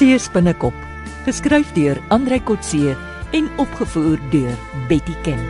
See spinnekop, geskryf deur Andrei Kotse en opgevoer deur Betty Ken.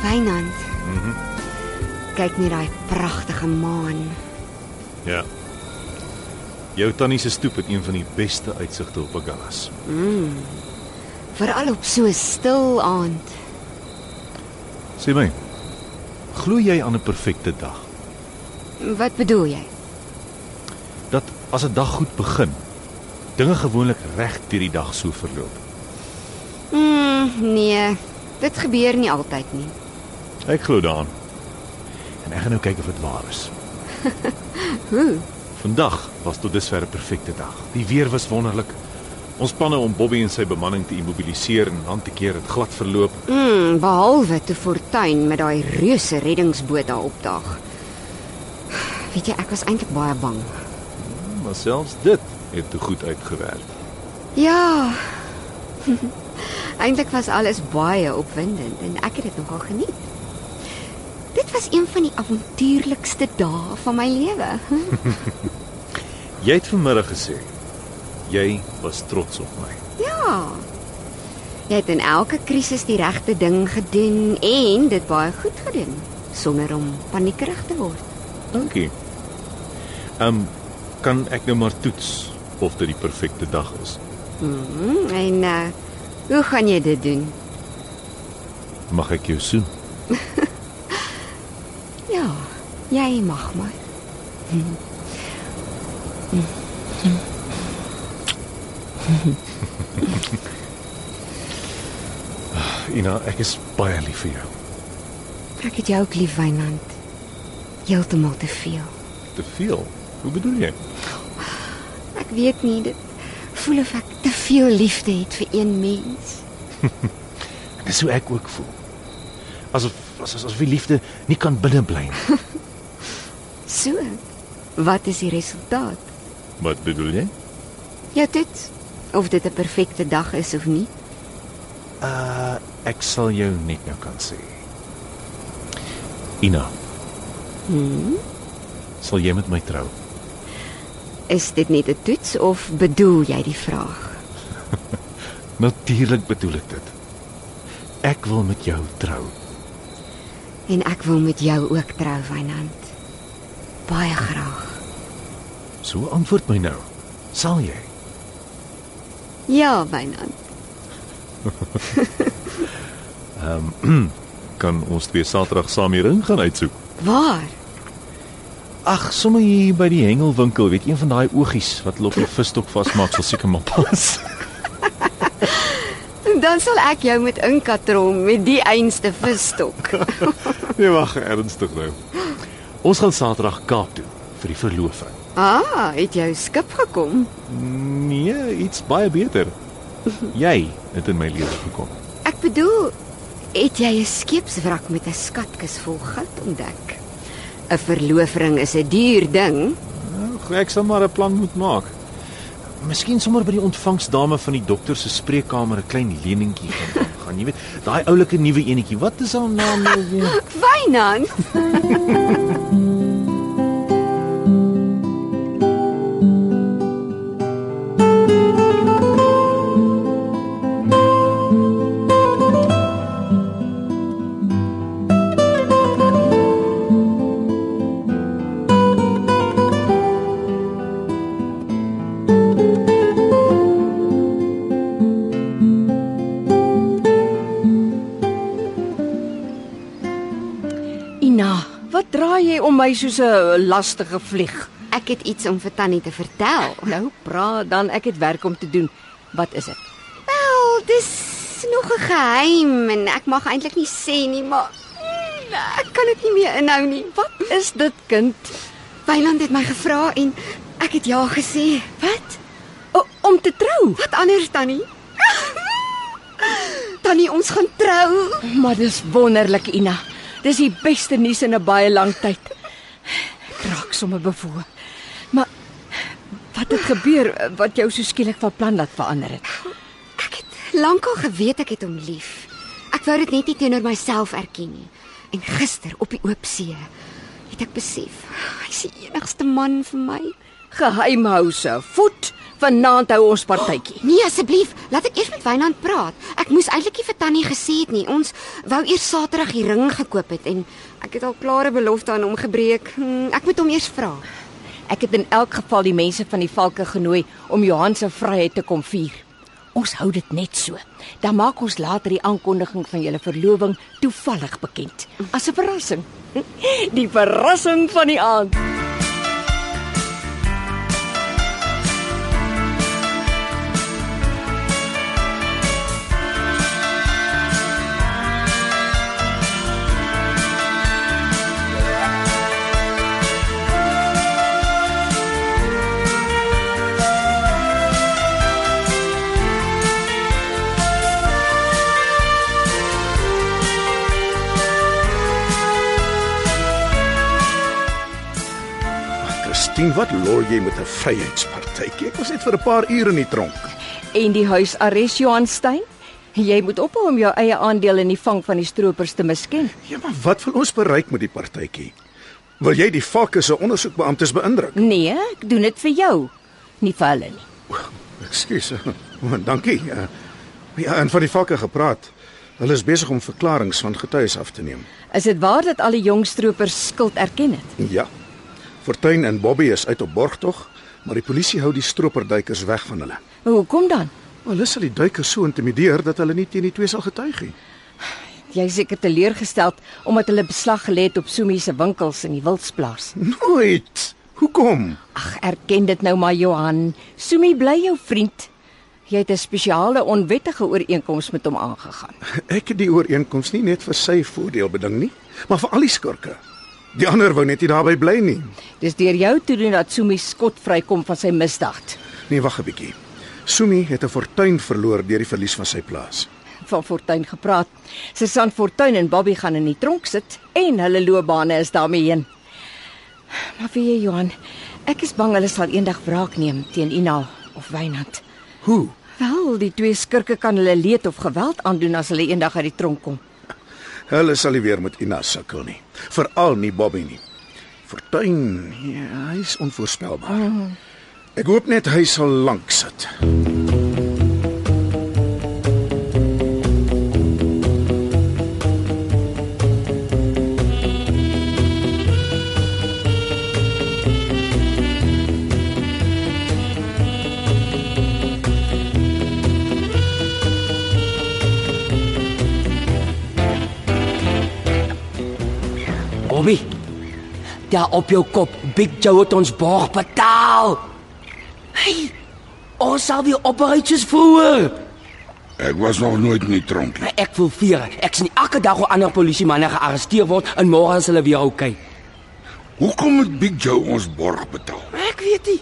Wynand. Mhm. Kyk net daai pragtige maan. Ja. Jou tannie se stoep het een van die beste uitsigte op Agallas. Veral op so 'n stil aand. Sê my, glo jy aan 'n perfekte dag? Wat bedoel jy? Dat as 'n dag goed begin, dinge gewoonlik reg deur die dag so verloop. Mm, nee, dit gebeur nie altyd nie. Ek glo daaraan. En ek gaan nou kyk of dit waar is. Hoe? Vandag was tot dusver 'n perfekte dag. Die weer was wonderlik. Ons planne om Bobby en sy bemanning te immobiliseer en aan te keer het glad verloop. Mm, behalwe te Fortuin met daai reuse reddingsboot daar opdaag. Weet jy, ek was eintlik baie bang. Maar selfs dit het te goed uitgewerk. Ja. eintlik was alles baie opwindend en ek het dit nogal geniet. Dit was een van die avontuurlikste dae van my lewe. Jy het vanmiddag gesê jy was trots op my. Ja. Jy het in elke krisis die regte ding gedoen en dit baie goed gedoen sonder om paniekerig te word. Dankie. Ehm um, kan ek nou maar toets of dit die perfekte dag is? Mhm. En uh hoe gaan jy dit doen? Mag ek jou soen? Ja, jy mag maar. Ina, ek is baie lief vir jou. Ek het jou ook lief, Wynand. Heeltemal te veel. Te veel. Hoe bedoel jy? Ek weet nie dit voel of ek te veel liefde het vir een mens. Dis hoe ek ook voel. Asof asof asof die liefde nie kan binne bly nie. So. Wat is die resultaat? Wat bedoel jy? Jou toets of dit 'n perfekte dag is of nie? Uh ek sal jou net nou kan sê. Ina, Hm? sal jy met my trou? Is dit net 'n toets of bedoel jy die vraag? Natuurlik bedoel ek dit. Ek wil met jou trou. En ek wil met jou ook trou, Wynand. Baie graag. So antwoord my nou. Sal jy? Ja, Wynand. Kan ons twee Saterdag saam hier in gaan uitsoek? Waar? Ag, sommer hier by die hengelwinkel, weet een van daai oogies wat hulle op die visstok vasmaak, sal seker maar pas. Dan sal ek jou met inkatrom met die einste visstok. nee, wag, ernstig nou. Ons gaan Saterdag Kaap toe vir die verloving. Ah, het jou skip gekom? Nee, iets baie beter. Jy het in my lewe gekom. Ek bedoel, het jy 'n skeepswrak met 'n skatkis vol goud ontdek? 'n Verloofring is 'n duur ding. Nou, ek sal maar 'n plan moet maak. Miskien sommer by die ontvangsdame van die dokter se spreekkamer 'n klein leningkie gaan gaan, jy weet, daai oulike nuwe enetjie. Wat is haar naam nou weer? Wynand. my soos 'n lastige vlieg? Ek het iets om vir Tannie te vertel. Nou praat dan, ek het werk om te doen. Wat is dit? Wel, dis nog 'n geheim en ek mag eintlik nie sê nie, maar mm, ek kan dit nie meer inhou nie. Wat? Is dit kind? Wynand het my gevra en ek het ja gesê. Wat? O, om te trou. Wat anders Tannie? Tannie, ons gaan trou. Maar dis wonderlik, Ina. Dis die beste nuus in 'n baie lang tyd. Raak sommer bevoor. Maar wat het gebeur wat jou so skielik van plan laat verander het? Ek het lankal geweet ek het hom lief. Ek wou dit net nie teenoor myself erken nie. En gister op die oop see het ek besef hy's die enigste man vir my. Geheimhouse. Voet. Vanaand hou ons partytjie. Nee asseblief, laat ek eers met Wynand praat. Ek moes eintlik nie vir Tannie gesê het nie. Ons wou eers Saterdag die ring gekoop het en ek het al klare belofte aan hom gebreek. Hm, Ek moet hom eers vra. Ek het in elk geval die mense van die Valke genooi om Johan se vryheid te kom vier. Ons hou dit net so. Dan maak ons later die aankondiging van julle verloving toevallig bekend as 'n verrassing. Die verrassing van die aand. Wat lol jy met 'n vryheidspartytjie? Ek was net vir 'n paar ure in die tronk. En die huisarrest Johan Stein? Jy moet ophou om jou eie aandeel in die vang van die stroopers te misken. Ja, maar wat wil ons bereik met die partytjie? Wil jy die vakke se ondersoekbeamptes beïndruk? Nee, ek doen dit vir jou, nie vir hulle nie. Ekskuus. Oh, dankie. Uh, Ja, en van die vakke gepraat. Hulle is besig om verklaringe van getuies af te neem. Is dit waar dat al die jong stroopers skuld erken het? Ja. Fortuin en Bobby is uit op borgtog, maar die polisie hou die stroperduikers weg van hulle. Hoekom dan? Hulle sal die duikers so intimideer dat hulle nie teen die twee sal getuig nie. Jy is seker teleurgesteld omdat hulle beslag gelê het op Sumi se winkels in die Wildsplaas. Nooit. Hoekom? Ag, erken dit nou maar Johan. Sumi bly jou vriend. Jy het 'n spesiale onwettige ooreenkoms met hom aangegaan. Ek het die ooreenkoms nie net vir sy voordeel beding nie, maar vir al die skurke. Die ander wou net nie daarby bly nie. Dis deur jou toedoen dat Sumi skot vrykom van sy misdaad. Nee, wag 'n bietjie. Sumi het 'n fortuin verloor deur die verlies van sy plaas. Van Fortuin gepraat. Susan Fortuin en Bobby gaan in die tronk sit en hulle loopbane is daarmee heen. Maar vir jy Johan, ek is bang hulle sal eendag wraak neem teen Ina of Wynand. Hoe? Wel, die twee skurke kan hulle leed of geweld aandoen as hulle eendag uit die tronk kom. Hulle sal nie weer met Ina sukkel nie. Veral nie Bobby nie. Fortuin, ja, hy's onvoorspelbaar. Ek hoop net hy sal lank sit. Bobby. Daar op jou kop, Big Joe het ons borg betaal. Hey, ons sal weer opereer soos vroeër. Ek was nog nooit in die tronk nie. Ek wil vier. Ek sien elke dag hoe ander polisiemanne gearresteer word en môre is hulle weer oukei. Hoekom moet Big Joe ons borg betaal? Ek weet nie.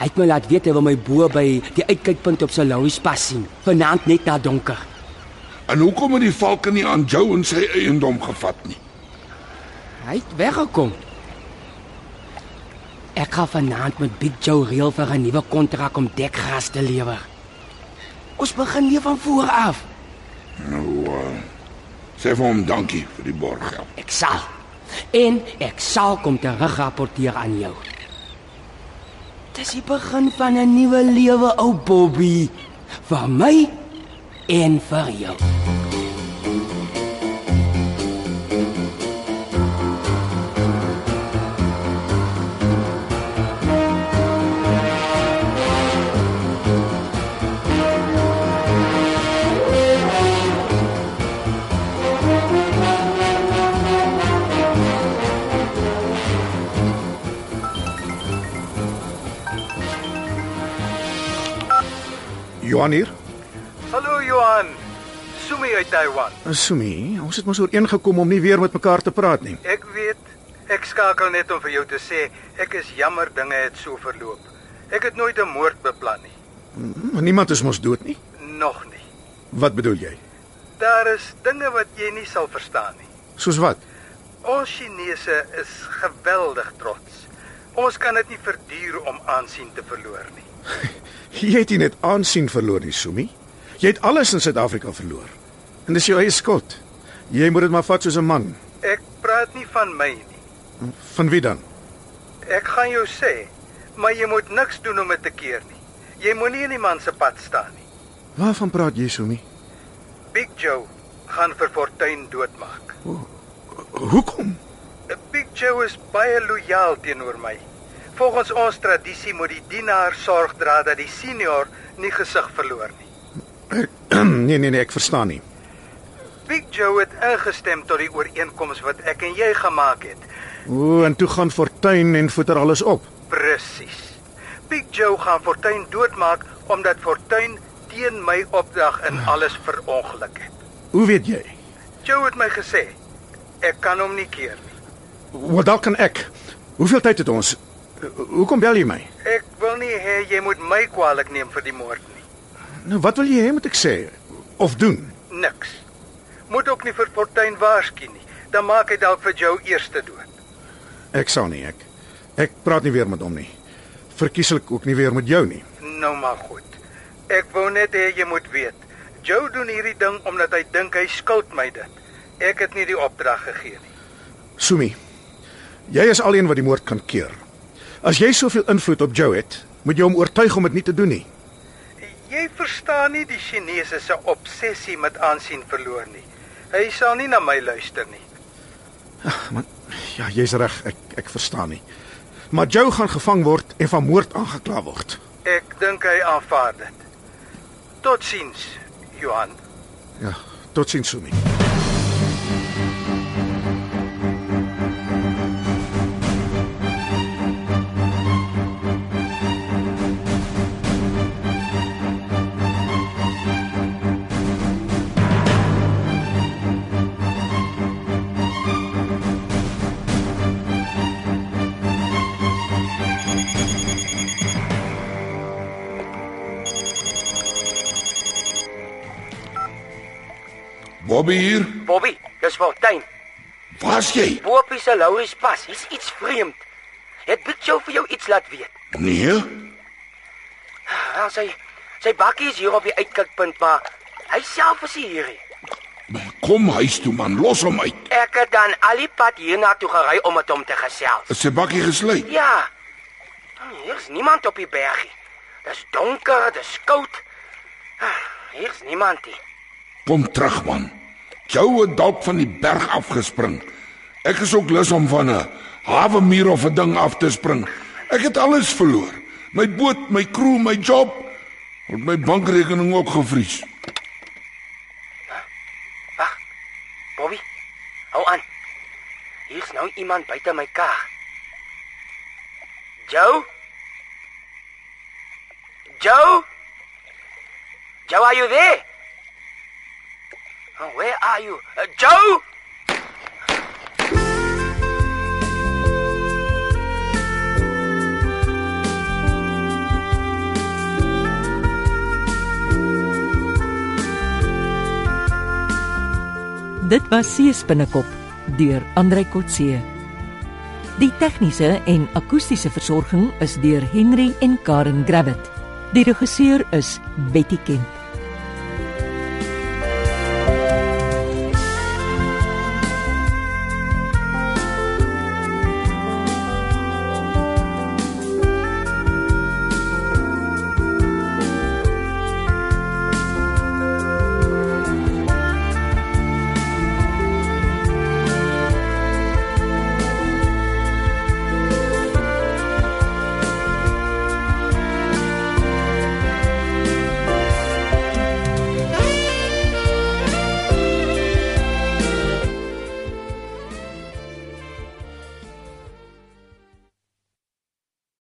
Hy het my laat weet hy wil my bo by die uitkykpunt op sy Louis pas sien. Vanaand net na donker. En hoekom het die valke nie aan Joe en sy eiendom gevat nie? Hy het weggekom. Ek gaan vanaand met Big Joe reël vir 'n nuwe kontrak om dekgras te lewer. Ons begin weer van voor af. Nou, uh, sê vir hom dankie vir die borggeld. Ek sal. En ek sal kom terugrapporteer aan jou. Dis die begin van 'n nuwe lewe, ou Bobby. Vir my en vir jou. Johan hier. Hallo Johan. Sumi uit Taiwan. Uh, Sumi, ons het mos ooreengekom om nie weer met mekaar te praat nie. Ek weet. Ek skakel net om vir jou te sê ek is jammer dinge het so verloop. Ek het nooit 'n moord beplan nie. Maar niemand is mos dood nie. Nog nie. Wat bedoel jy? Daar is dinge wat jy nie sal verstaan nie. Soos wat? Ons Chinese is geweldig trots. Ons kan dit nie verduur om aansien te verloor nie. Jy het nie net aansien verloor nie, Sumi. Jy het alles in Suid-Afrika verloor. En dis jou eie skuld. Jy moet dit maar vat soos 'n man. Ek praat nie van my nie. Van wie dan? Ek gaan jou sê, maar jy moet niks doen om dit te keer nie. Jy moenie in die man se pad staan nie. Waarvan praat jy, Sumi? Big Joe gaan vir Fortuin doodmaak. Hoekom? Big Joe is baie lojaal teenoor my. Volgens ons tradisie moet die dienaar sorg dra dat die senior nie gesig verloor nie. nee nee nee, ek verstaan nie. Big Joe het ingestem tot die ooreenkoms wat ek en jy gemaak het. O, en toe gaan Fortuin en voeter alles op. Presies. Big Joe gaan Fortuin doodmaak omdat Fortuin teen my opdrag in alles verongeluk het. Hoe weet jy? Joe het my gesê ek kan hom nie keer nie. Wat dalk kan ek? Hoeveel tyd het ons? Hoekom bel jy my? Ek wil nie hê jy moet my kwaadlik neem vir die moord nie. Nou wat wil jy hê moet ek sê of doen? Niks. Moet ook nie vir Fortuin waarsku nie. Dan maak hy dalk vir Joe eerste dood. Ek sal nie ek. Ek praat nie weer met hom nie. Verkieslik ook nie weer met jou nie. Nou maar goed. Ek wou net hê jy moet weet. Joe doen hierdie ding omdat hy dink hy skuld my dit. Ek het nie die opdrag gegee nie. Sumi. Jy is alleen wat die moord kan keer. As jy soveel invloed op Joe het, moet jy hom oortuig om dit nie te doen nie. Jy verstaan nie die Chinese se obsessie met aansien verloor nie. Hy sal nie na my luister nie. Maar ja, jy's reg, ek ek verstaan nie. Maar Joe gaan gevang word en van moord aangekla word. Ek dink hy aanvaar dit. Totsiens, Johan. Ja, totsiens Sumi. Bobby hier. Bobby, dis Fortuin. Waar's jy? Bobby se Louis pas. Hier's iets vreemd. Het Big Joe vir jou iets laat weet? Nee. Wel sy sy bakkie is hier op die uitkykpunt, maar hy self is hier. Kom huis toe man, los hom uit. Ek het dan al die pad hiernatoe gery om met hom te gesels. Is sy bakkie gesluit? Ja. Hier's niemand op die bergie. Dis donker, dis koud. Ah, Hier's niemand nie. Kom terug man. Jou het dalk van die berg afgespring. Ek is ook lus om van 'n hawe muur of 'n ding af te spring. Ek het alles verloor. My boot, my crew, my job, en my bankrekening ook gevries. Wag. Bobby. Hou aan. Hier's nou iemand buite my kar. Joe? Joe? Joe, are you there? Where are you? Uh, Joe? Dit was Seespinnekop deur Andrei Kotse. Die tegniese en akoestiese versorging is deur Henry en Karen Gravett. Die regisseur is Betty Kemp.